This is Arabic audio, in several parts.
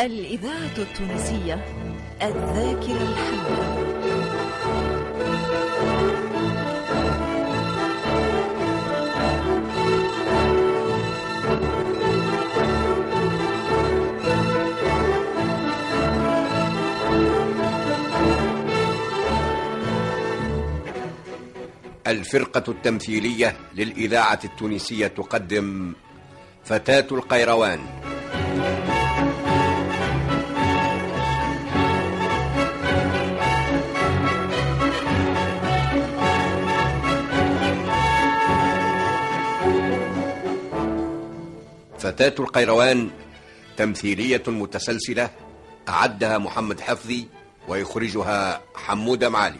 الإذاعة التونسية الذاكرة الحية. الفرقة التمثيلية للإذاعة التونسية تقدم فتاة القيروان. فتاة القيروان تمثيلية متسلسلة أعدها محمد حفظي ويخرجها حمودة معالي.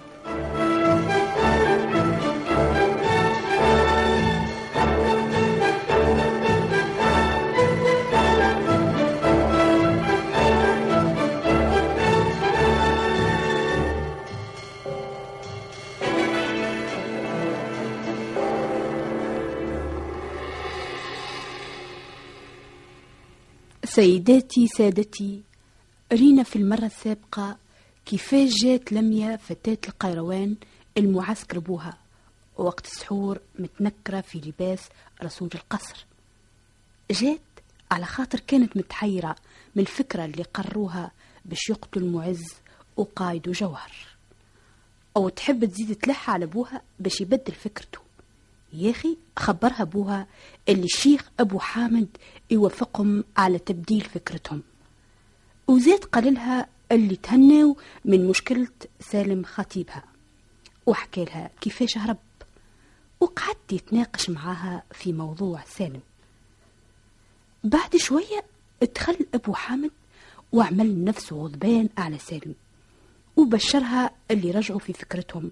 سيداتي سادتي. رينا في المرة السابقة كيفاش جات لميا فتاة القيروان المعسكر بوها وقت السحور متنكرة في لباس رسول القصر. جات على خاطر كانت متحيرة من الفكرة اللي قروها باش يقتلوا المعز وقايد جوهر. أو تحب تزيد تلح على بوها باش يبدل فكرته. يا أخي خبرها بوها اللي الشيخ أبو حامد يوافقهم على تبديل فكرتهم. وزاد قال لها اللي تهنوا من مشكلة سالم خطيبها. وحكى لها كيفاش هرب. وقعدت يتناقش معاها في موضوع سالم. بعد شوية ادخل أبو حامد وعمل نفسه غضبان على سالم. وبشرها اللي رجعوا في فكرتهم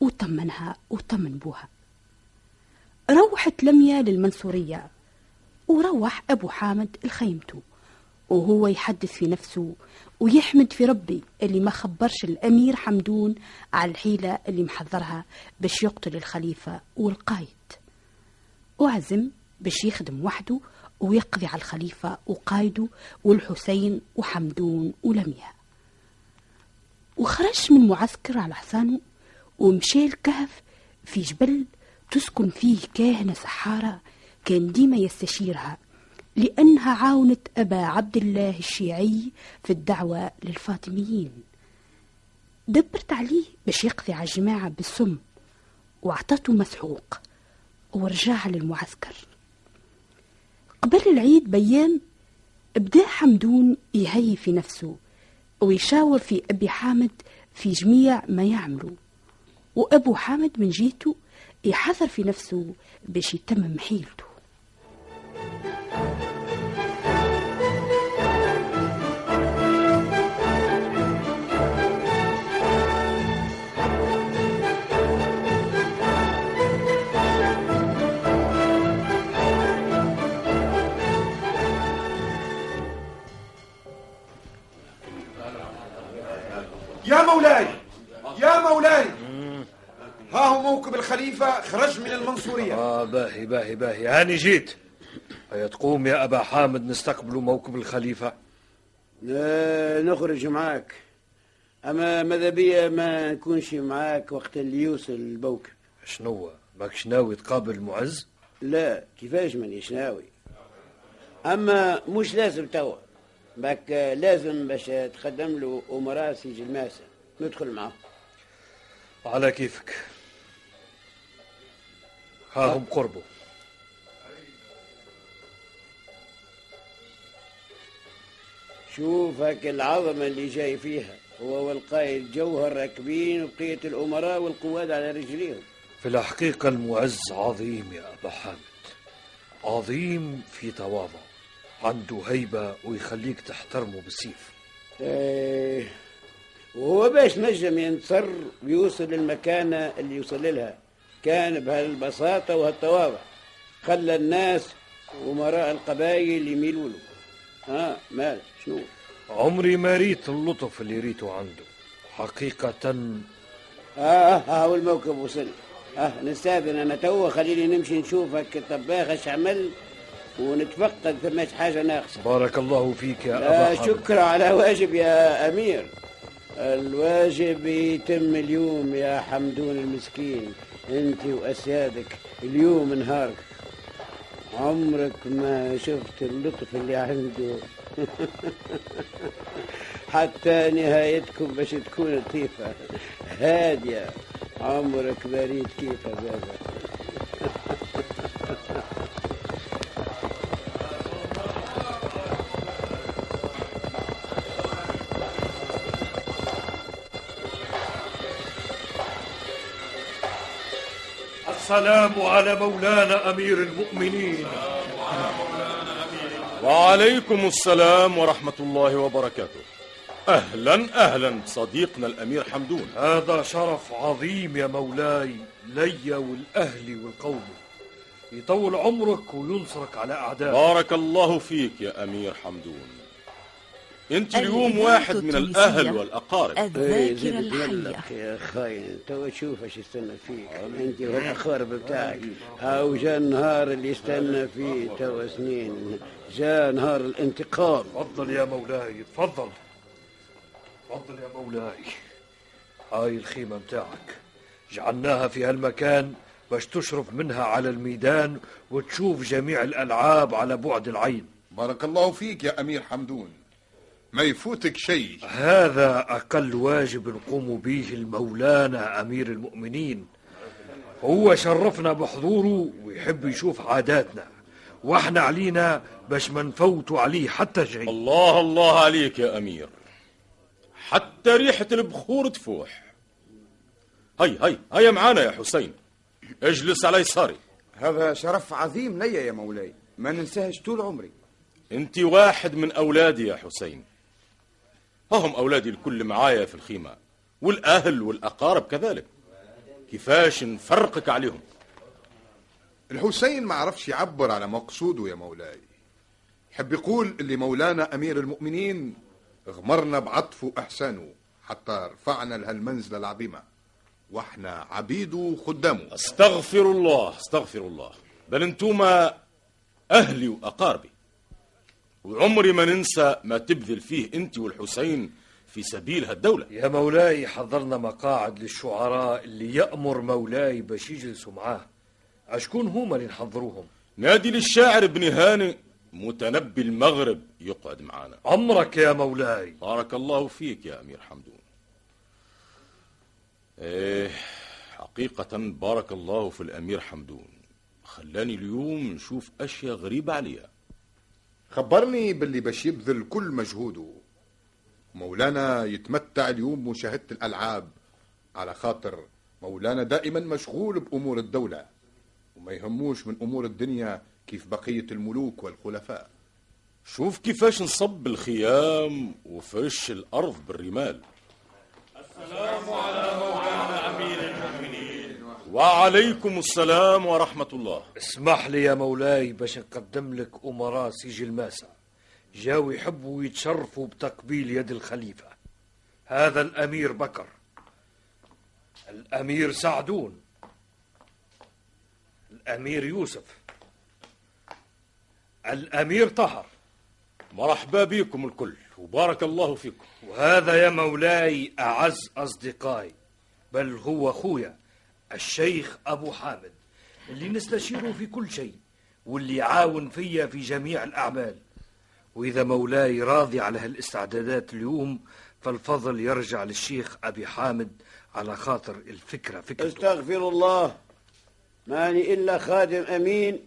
وطمنها وطمن بوها روحت لميا للمنصورية وروح أبو حامد لخيمته وهو يحدث في نفسه ويحمد في ربي اللي ما خبرش الأمير حمدون على الحيلة اللي محضرها باش يقتل الخليفة والقايد. وعزم باش يخدم وحده ويقضي على الخليفة وقايده والحسين وحمدون ولميا وخرج من معسكر على حصانه ومشى الكهف في جبل تسكن فيه كاهنة سحارة كان ديما يستشيرها لأنها عاونت أبا عبد الله الشيعي في الدعوة للفاطميين. دبرت عليه باش يقضي على الجماعة بالسم وأعطته مسحوق ورجع للمعسكر. قبل العيد بيام بدا حمدون يهي في نفسه ويشاور في أبي حامد في جميع ما يعملوا. وأبو حامد من جهته يحذر في نفسه باش يتمم حيلته. الخليفة خرج من المنصورية. آه باهي باهي باهي. هاني جيت. هيا تقوم يا أبا حامد نستقبل موكب الخليفة. لا نخرج معاك. أما ماذا بيا ما نكونش معاك وقت اللي يوصل الموكب شنو ماكش ناوي تقابل المعز لا كيفاش مانيش ناوي. أما مش لازم توا. باك لازم باش تقدم له أمراء سجلماسة ندخل معاه على كيفك. ها هم قربوا. شوف هاك العظمة اللي جاي فيها. هو والقائد جوهر راكبين وبقية الأمراء والقواد على رجليهم. في الحقيقة المعز عظيم يا أبا حامد. عظيم في تواضع. عنده هيبة ويخليك تحترمه بالسيف إيه وهو باش نجم ينتصر ويوصل للمكانة اللي يوصل لها. كان بهالبساطة وهالتواضع. خلى الناس أمراء القبائل يميلوا له. ها مال شنو؟ عمري ما ريت اللطف اللي ريته عنده. حقيقة آه آه آه الموكب وصل. آه نستاذن أنا توا خليني نمشي نشوفك الطباخ اش عمل ونتفقد ثماش حاجة ناقصة. بارك الله فيك يا أبا حامد. شكر على واجب يا أمير. الواجب يتم اليوم يا حمدون المسكين أنت وأسيادك اليوم نهارك. عمرك ما شفت اللطف اللي عنده. حتى نهايتكم باش تكون لطيفة. هادية. عمرك بريد كيف بابا السلام على مولانا أمير المؤمنين. وعليكم السلام ورحمة الله وبركاته. أهلا أهلا صديقنا الأمير حمدون. هذا شرف عظيم يا مولاي لي والأهل والقوم. يطول عمرك وينصرك على أعدائك. بارك الله فيك يا أمير حمدون. أنت اليوم واحد من التونسية الأهل والأقارب. إيه، الذاكرة زيد الحية. تملق يا خاين تو تشوف إيش يستنى فيك. انت والأقارب بتاعك هاو جا النهار اللي يستنى فيه تو سنين. جا نهار الانتقام. تفضل يا مولاي تفضل. تفضل يا مولاي. هاي الخيمة متاعك جعلناها في هالمكان باش تشرف منها على الميدان وتشوف جميع الألعاب على بعد العين. بارك الله فيك يا أمير حمدون. ما يفوتك شيء. هذا أقل واجب نقوم به المولانا أمير المؤمنين. هو شرفنا بحضوره ويحب يشوف عاداتنا. وإحنا علينا باش ما نفوتوا عليه حتى شيء. الله الله عليك يا أمير. حتى ريحة البخور تفوح. هي هي هيا معانا يا حسين. اجلس على يساري. هذا شرف عظيم لي يا مولاي. ما ننساهش طول عمري. أنت واحد من أولادي يا حسين. هم اولادي الكل معايا في الخيمة والأهل والأقارب كذلك. كيفاش نفرقك عليهم؟ الحسين ما عرفش يعبر على مقصوده يا مولاي. يحب يقول اللي مولانا أمير المؤمنين غمرنا بعطفه وإحسانه حتى رفعنا لهالمنزلة العظيمة وإحنا عبيده وخدامه أستغفر الله أستغفر الله. بل انتوما أهلي وأقاربي. وعمري ما ننسى ما تبذل فيه انت والحسين في سبيل هالدولة. يا مولاي حضرنا مقاعد للشعراء اللي يأمر مولاي باش يجلسوا معاه أشكون هما اللي نحضروهم؟ نادي للشاعر ابن هاني متنبي المغرب يقعد معانا. عمرك يا مولاي. بارك الله فيك يا أمير حمدون. إيه حقيقة بارك الله في الأمير حمدون. خلاني اليوم نشوف أشياء غريبة عليا. خبرني باللي باش يبذل كل مجهوده. مولانا يتمتع اليوم بمشاهدة الألعاب على خاطر مولانا دائما مشغول بأمور الدولة وما يهموش من أمور الدنيا كيف بقية الملوك والخلفاء. شوف كيفاش نصب الخيام وفرش الأرض بالرمال. وعليكم السلام ورحمة الله. اسمح لي يا مولاي باش نقدم لك أمراء سيج الماسة جاوا يحبوا يتشرفوا بتقبيل يد الخليفة. هذا الأمير بكر. الأمير سعدون. الأمير يوسف. الأمير طهر مرحبا بكم الكل. وبارك الله فيكم. وهذا يا مولاي أعز أصدقائي. بل هو أخويا الشيخ أبو حامد اللي نستشيره في كل شيء واللي يعاون فيا في جميع الأعمال. وإذا مولاي راضي على هالاستعدادات اليوم فالفضل يرجع للشيخ أبي حامد على خاطر الفكرة فكرته. أستغفر الله. ماني إلا خادم أمين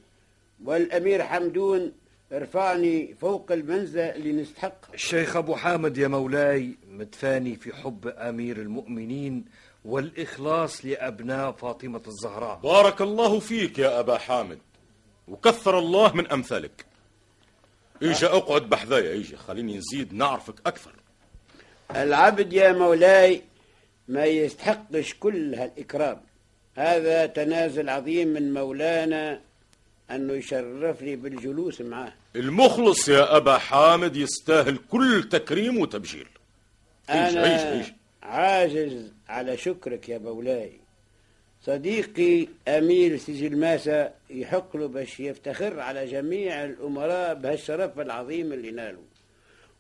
والأمير حمدون ارفعني فوق المنزلة اللي نستحقها الشيخ أبو حامد يا مولاي متفاني في حب أمير المؤمنين والإخلاص لأبناء فاطمة الزهراء. بارك الله فيك يا أبا حامد وكثر الله من أمثالك. إيجا أقعد بحذايا إيجا خليني نزيد نعرفك أكثر. العبد يا مولاي ما يستحقش كل هالإكرام. هذا تنازل عظيم من مولانا أنه يشرفني بالجلوس معاه المخلص يا أبا حامد يستاهل كل تكريم وتبجيل. عيش أنا عيش عيش عاجز على شكرك يا مولاي. صديقي أمير سجل ماسة يحق له باش يفتخر على جميع الأمراء بهالشرف العظيم اللي نالوا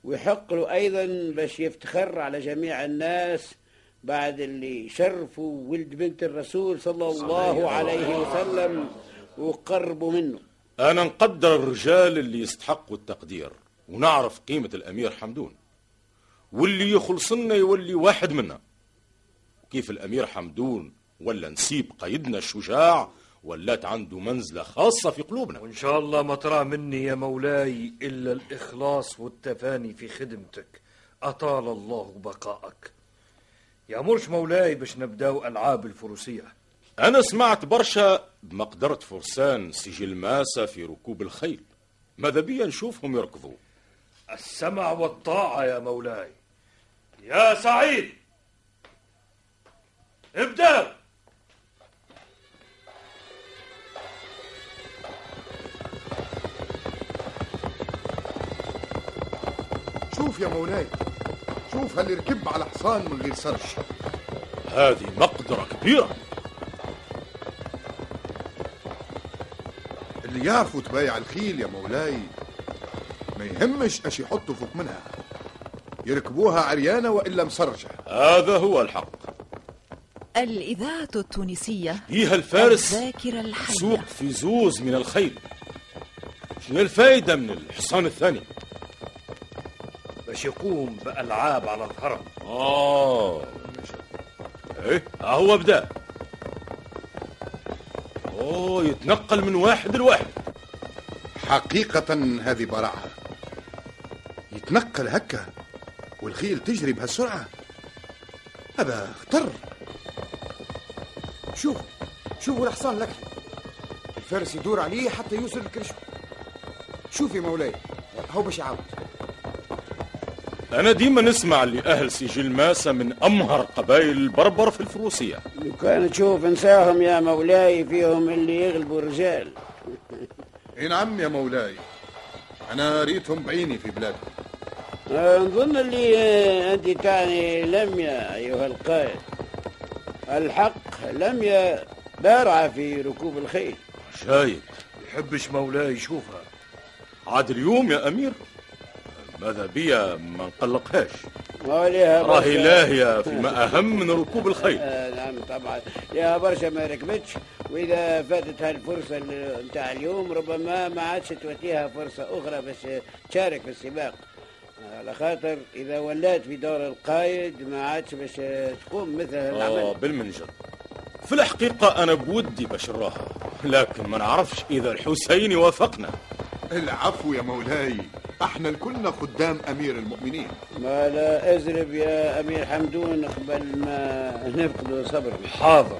ويحق له أيضا باش يفتخر على جميع الناس بعد اللي شرفوا ولد بنت الرسول صلى الله عليه وسلم وقربوا منه. أنا نقدر الرجال اللي يستحقوا التقدير ونعرف قيمة الأمير حمدون. واللي يخلصنا يولي واحد منا. كيف الأمير حمدون ولا نسيب قيدنا الشجاع ولات عنده منزلة خاصة في قلوبنا؟ وإن شاء الله ما ترى مني يا مولاي إلا الإخلاص والتفاني في خدمتك. أطال الله بقاءك. يأمرش مولاي باش نبداو ألعاب الفروسية. أنا سمعت برشا بمقدرة فرسان سجل ماسة في ركوب الخيل. ماذا بيا نشوفهم يركضوا؟ السمع والطاعة يا مولاي. يا سعيد! ابدأ! شوف يا مولاي شوف هاللي ركب على حصان من غير سرج هذه مقدرة كبيرة. اللي يعرفوا تبايع الخيل يا مولاي ما يهمش اش يحطوا فوق منها. يركبوها عريانة وإلا مسرجة هذا هو الحق. الإذاعة التونسية. فيها الفارس الذاكرة الحية. سوق في زوز من الخيل. شنو الفايدة من الحصان الثاني؟ باش يقوم بألعاب على الهرم. آه. إيه ها هو بدأ أوه يتنقل من واحد لواحد. حقيقة هذه براعة. يتنقل هكا. والخيل تجري بهالسرعة. هذا خطر شوف شوفوا الحصان لك. الفارس يدور عليه حتى يوصل لكرشه شوف يا مولاي هو باش يعاود. أنا ديما نسمع لأهل سجل ماسة من أمهر قبائل البربر في الفروسية. لو كان تشوف نساهم يا مولاي فيهم اللي يغلبوا الرجال. إي نعم يا مولاي. أنا ريتهم بعيني في بلادهم نظن اللي أنت تعني لميا أيها القائد الحق لميا بارعة في ركوب الخيل. شايب يحبش مولاي يشوفها. عاد اليوم يا أمير. ماذا بيا ما نقلقهاش راهي لاهية فيما أهم من ركوب الخيل. آه، نعم طبعا. يا برشا ما ركبتش. وإذا فاتت هالفرصة ال- نتاع اليوم ربما ما عادش تواتيها فرصة أخرى باش تشارك في السباق. على خاطر إذا ولات في دور القائد ما عادش باش تقوم مثل آه العمل. بالمنجد في الحقيقة أنا بودي بشراها لكن ما نعرفش إذا الحسين يوافقنا العفو يا مولاي أحنا الكلنا خدام أمير المؤمنين. ما لا أزرب يا أمير حمدون قبل ما نفقد صبرنا حاضر.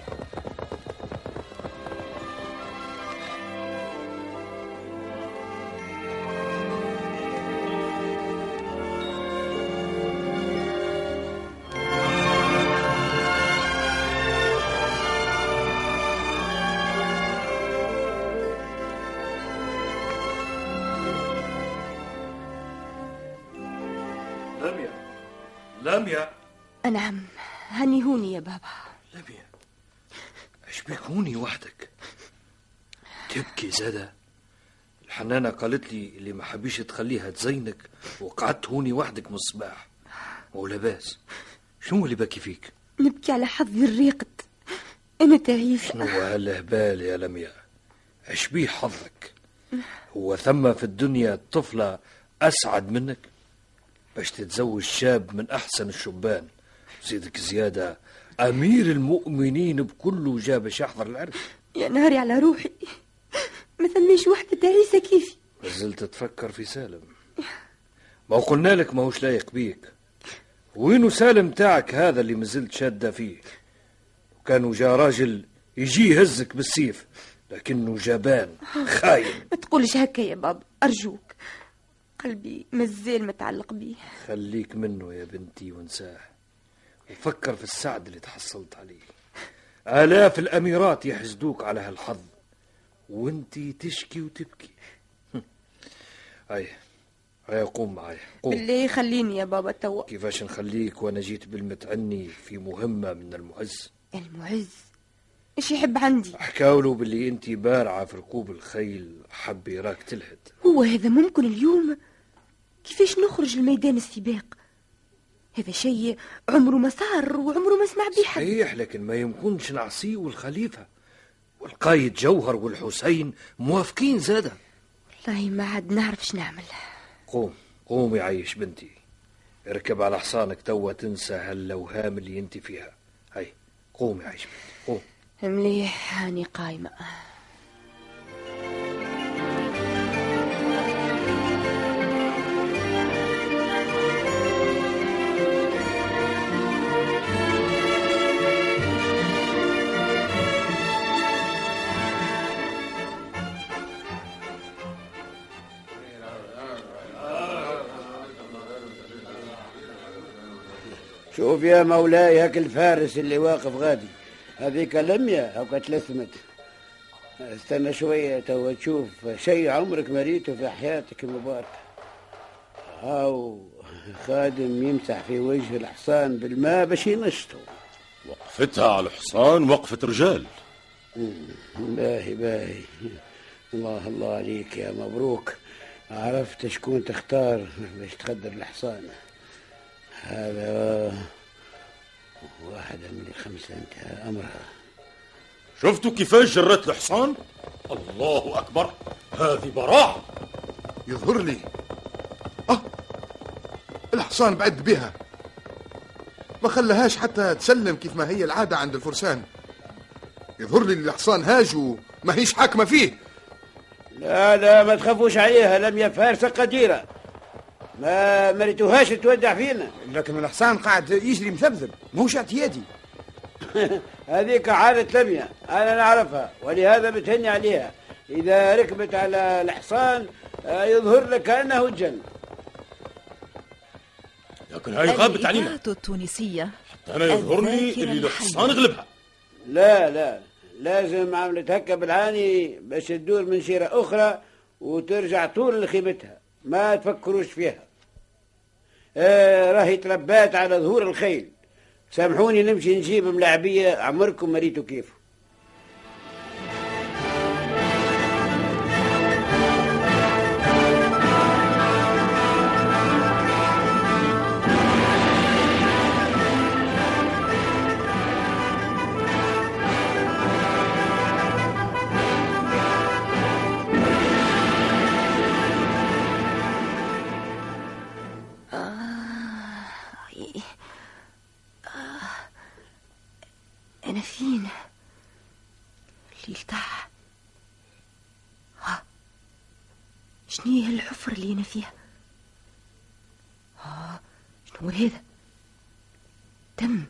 لميا لميا نعم هنيهوني يا بابا. لميا إيش بيك هوني وحدك. تبكي زادة. الحنانة قالت لي اللي ما حبيش تخليها تزينك وقعدت هوني وحدك من الصباح. ولا باس. شنو اللي باكي فيك؟ نبكي على حظي الريقد أنا تعيسة شنو هالهبال يا لميا إيش بيه حظك. هو ثم في الدنيا طفلة أسعد منك؟ باش تتزوج شاب من أحسن الشبان. زيدك زيادة أمير المؤمنين بكله جا باش يحضر العرس. يا نهاري على روحي. ما ثماش وحدة تعيسة كيفي لازلت تفكر في سالم. ما قلنا لك ماهوش لايق بيك. وينو سالم تاعك هذا اللي مازلت شادة فيه؟ وكانوا جا راجل يجي يهزك بالسيف لكنه جبان خاين. ما تقولش هكا يا بابا أرجوك. قلبي مازال متعلق بيه. خليك منه يا بنتي وانساه. وفكر في السعد اللي تحصلت عليه. آلاف الأميرات يحسدوك على هالحظ. وانتي تشكي وتبكي. هاي هاي قوم معايا. قوم. بالله خليني يا بابا توا كيفاش نخليك وأنا جيت بالمتعني في مهمة من المعز؟ المعز؟ إيش يحب عندي؟ حكاولوا باللي انت بارعة في ركوب الخيل حب يراك تلحد هو هذا ممكن اليوم؟ كيفاش نخرج لميدان السباق؟ هذا شيء عمره ما صار وعمره ما سمع به حد صحيح لكن ما يمكنش نعصيه والخليفة. والقايد جوهر والحسين موافقين زادا والله ما عاد نعرف شنو نعمل. قوم قوم يعيش بنتي. اركب على حصانك توا تنسى هاللوهام اللي انت فيها. هاي قوم يعيش بنتي قوم. مليح هاني قايمة. شوف يا مولاي هاك الفارس اللي واقف غادي. هذيك لمية هاكا تلثمت. استنى شوية توا تشوف شيء عمرك ما ريته في حياتك المباركة هاو خادم يمسح في وجه الحصان بالماء باش ينشطه. وقفتها على الحصان وقفة رجال. باهي باهي. الله الله عليك يا مبروك. عرفت شكون تختار باش تخدر الحصان. هذا واحدة من الخمسة انتهى أمرها. شفتوا كيفاش جرت الحصان الله أكبر هذه براعة. يظهر لي. أه الحصان بعد بها. ما خلاهاش حتى تسلم كيف ما هي العادة عند الفرسان. يظهر لي الحصان هاج وما هيش حاكمة فيه. لا لا ما تخافوش عليها لم يا فارسة قديرة. ما مريتوهاش تودع فينا. لكن الحصان قاعد يجري مثبذب ماهوش اعتيادي هذيك عادة لمية أنا نعرفها ولهذا بتهني عليها. إذا ركبت على الحصان آه، يظهر لك كأنه الجن لكن هاي غابت علينا. الإذاعة التونسية أنا يظهر لي الذاكرة اللي. الحصان غلبها. لا لا. لازم عملت هكا بالعاني باش تدور من شيرة أخرى وترجع طول لخيمتها. ما تفكروش فيها. آه راهي تربات على ظهور الخيل. سامحوني نمشي نجيب ملاعبية. عمركم مريتوا كيف. شنو هي الحفرة اللي أنا فيها؟ ها شنو هذا؟ دم.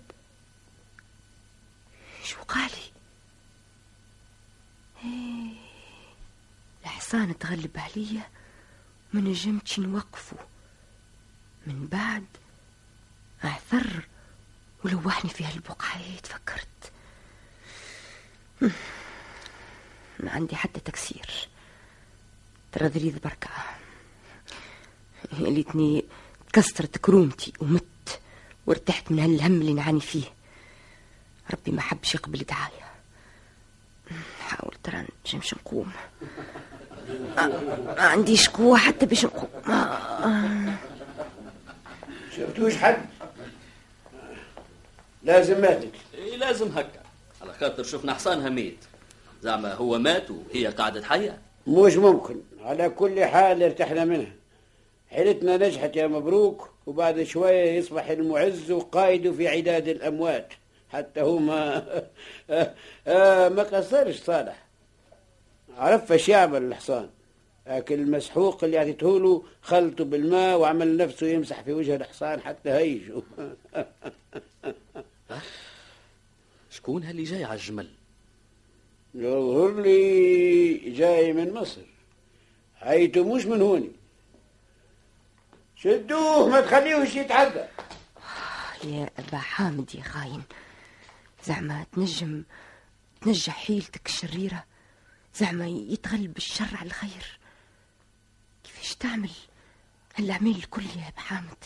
شو قالي إيه، الحصان تغلب عليا ما نجمتش نوقفه من بعد أعثر ولوحني في هالبقعة تفكرت ما عندي حتى تكسير. ترى ذريذ بركة. يا ليتني تكسرت كرومتي ومت وارتحت من هالهم اللي نعاني فيه. ربي ما حبش يقبل دعاية. حاول ترى نجمش نقوم. ما عنديش قوة حتى باش نقوم. شفتوش حد؟ لازم ماتت إيه لازم هكا. على خاطر شفنا حصانها ميت. زعما هو مات وهي قعدت حية. مش ممكن. على كل حال ارتحنا منها. حيلتنا نجحت يا مبروك وبعد شوية يصبح المعز وقائده في عداد الأموات. حتى هو ما ما قصرش صالح. عرف إيش يعمل الحصان. لكن المسحوق اللي اعطيته له خلطه بالماء وعمل نفسه يمسح في وجه الحصان حتى هيجوا شكون هاللي جاي على الجمل؟ يظهر لي جاي من مصر. هيته مش من هوني. شدوه ما تخليهوش يتعدى. يا أبا حامد يا خاين. زعما تنجم تنجح حيلتك الشريرة. زعما يتغلب الشر على الخير. كيفاش تعمل؟ هالأعمال الكل يا أبا حامد.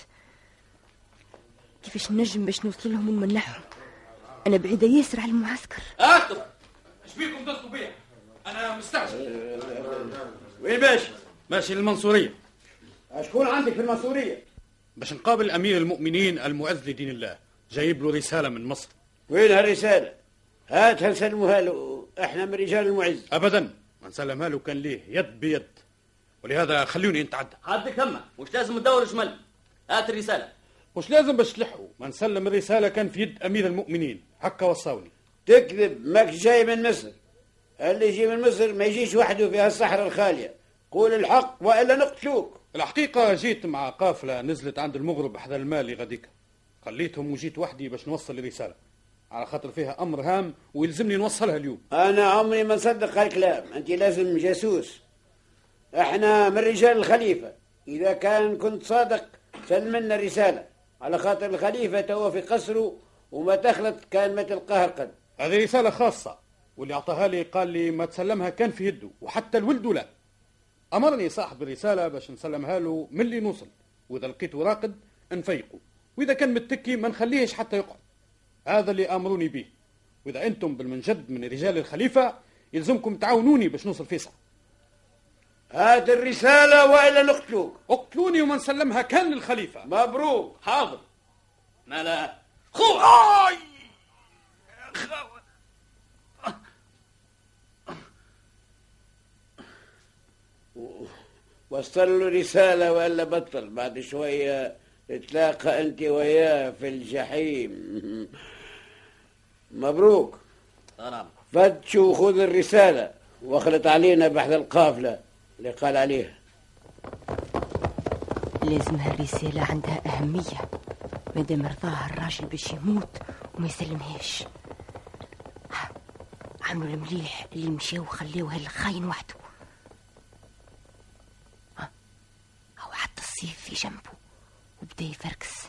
كيفاش نجم باش نوصل لهم ونمنعهم؟ أنا بعيدة ياسر على المعسكر. اكتب بيكم ضغطوا بيا؟ أنا مستعجل. وين ماشي؟ ماشي للمنصورية. شكون عندك في المنصورية؟ باش نقابل أمير المؤمنين المعز لدين الله. جايب له رسالة من مصر. وين هالرسالة؟ هاتها نسلموها له. إحنا من رجال المعز. ابدا. ما نسلمها له كان ليه يد بيد. ولهذا خلوني نتعدى عندك همه مش لازم تدور جمل هات الرسالة. مش لازم باش تلحقوا ما نسلم الرسالة كان في يد أمير المؤمنين. هكا وصاوني. تكذب. ماك جاي من مصر. اللي يجي من مصر ما يجيش وحده في هالصحراء الخالية. قول الحق وإلا نقتلوك. الحقيقة جيت مع قافلة نزلت عند المغرب حدا المالي غديك. خليتهم وجيت وحدي باش نوصل الرسالة. على خاطر فيها أمر هام ويلزمني نوصلها اليوم. أنا عمري ما نصدق هالكلام أنت لازم جاسوس. إحنا من رجال الخليفة. إذا كان كنت صادق سلم لنا الرسالة. على خاطر الخليفة توا في قصره وما تخلط كان ما تلقاه القد هذه رسالة خاصة. واللي أعطاها لي قال لي ما تسلمها كان في يده وحتى الولد لا. أمرني صاحب الرسالة باش نسلمها له من اللي نوصل وإذا لقيته راقد نفيقه. وإذا كان متكي ما نخليهش حتى يقعد. هذا اللي أمروني به. وإذا أنتم بالمنجد من رجال الخليفة يلزمكم تعاونوني باش نوصل فيصل. هات الرسالة وإلا نقتلوك. اقتلوني وما نسلمها كان للخليفه مبروك. حاضر. ما لا. خو آي! وصل له رسالة ولا بطل. بعد شوية تتلاقى أنت وياه في الجحيم. مبروك. نعم فتشوا وخذ الرسالة واخلط علينا بحث القافلة اللي قال عليها. لازم هالرسالة عندها أهمية. مادام رضاها الراجل باش يموت وما يسلمهاش. ها، عملوا المليح اللي مشاو وخليوها الخاين وحده ها، أو حتى السيف في جنبه وبدا يفركس.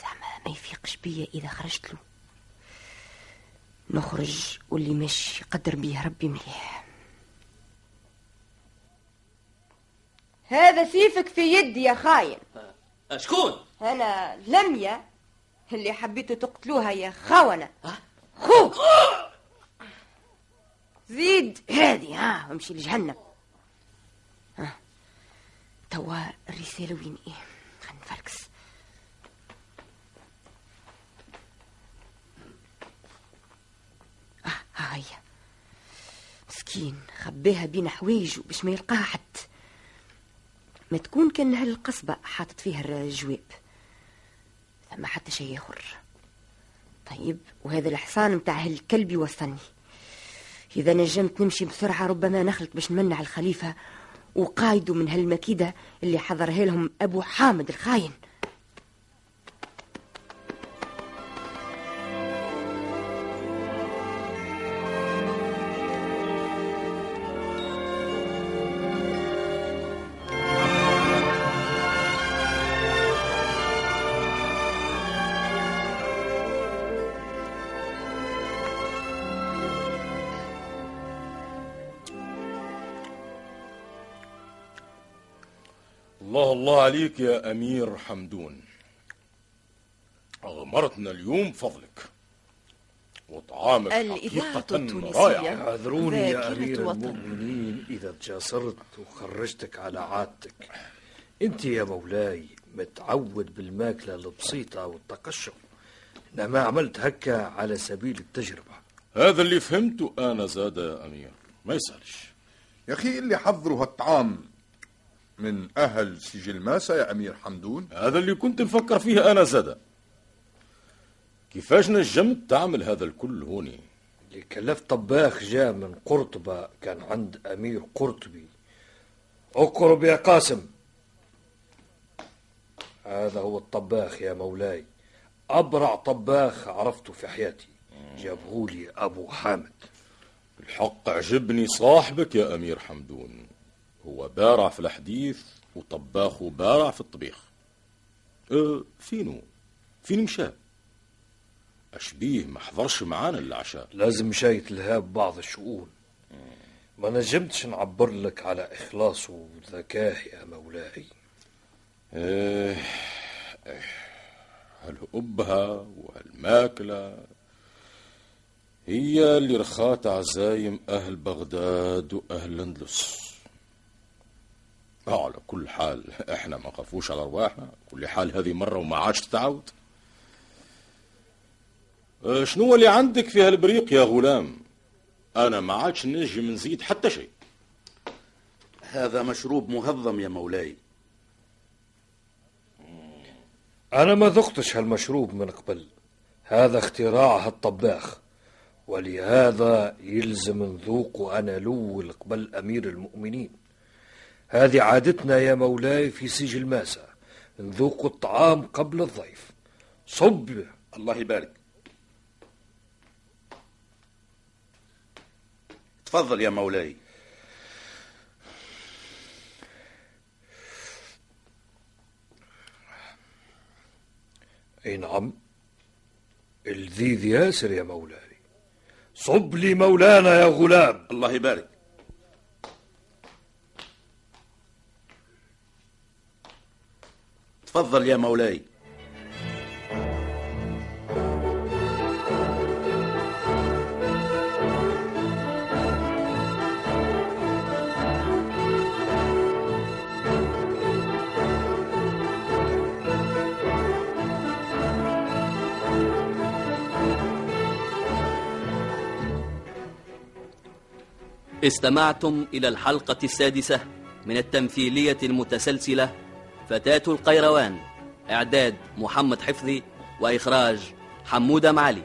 زعما ما يفيقش بيا إذا خرجت له. نخرج واللي مش يقدر بيه ربي مليح. هذا سيفك في يدي يا خاين. شكون؟ أنا لمية اللي حبيتوا تقتلوها يا خونة خوك. زيد هذه ها وامشي لجهنم. توا الرسالة وين إيه؟ خلينا نفركس. آه ها هي. مسكين خباها بين حوايجه باش ما يلقاها حد. ما تكون كان هالقصبة حاطط فيها الجواب. ثم حتى شيء آخر. طيب وهذا الحصان متاع هالكلب يوصلني. إذا نجمت نمشي بسرعة ربما نخلط باش نمنع الخليفة وقايده من هالمكيدة اللي حضرها لهم أبو حامد الخاين. عليك يا أمير حمدون. أغمرتنا اليوم فضلك. وطعامك الإذاعة حقيقة التونسية. رائع اعذروني يا أمير وطن. المؤمنين إذا تجاسرت وخرجتك على عادتك. أنت يا مولاي متعود بالماكلة البسيطة والتقشف. إنما عملت هكا على سبيل التجربة. هذا اللي فهمته أنا زاد يا أمير. ما يسألش. يا أخي اللي حضروا هالطعام من أهل سجل ماسة يا أمير حمدون؟ هذا اللي كنت نفكر فيه أنا زاد كيفاش نجمت تعمل هذا الكل هوني؟ اللي كلفت طباخ جاء من قرطبة كان عند أمير قرطبي. اقرب يا قاسم. هذا هو الطباخ يا مولاي. أبرع طباخ عرفته في حياتي. جابهولي أبو حامد. الحق عجبني صاحبك يا أمير حمدون. هو بارع في الحديث وطباخه بارع في الطبيخ. أه فينو؟ فين مشى؟ أشبيه ما حضرش معانا العشاء. لازم شاي تلهاب بعض الشؤون. ما نجمتش نعبر لك على إخلاصه وذكاه يا مولاي. إيه إيه هالأبهة وهالماكلة هي اللي رخات عزايم أهل بغداد وأهل الأندلس على كل حال إحنا ما خافوش على أرواحنا كل حال هذه مرة وما عادش تتعاود آه، شنو اللي عندك في هالبريق يا غلام؟ أنا ما عادش نجم نزيد حتى شيء. هذا مشروب مهضم يا مولاي. أنا ما ذقتش هالمشروب من قبل. هذا اختراع هالطباخ. ولهذا يلزم نذوقه أنا الأول قبل أمير المؤمنين. هذه عادتنا يا مولاي في سيج الماسة نذوق الطعام قبل الضيف. صب. الله يبارك. تفضل يا مولاي. أي نعم. الذيذ ياسر يا مولاي. صب لي مولانا يا غلام. الله يبارك. تفضل يا مولاي. استمعتم إلى الحلقة السادسة من التمثيلية المتسلسلة فتاة القيروان إعداد محمد حفظي وإخراج حمودة معلي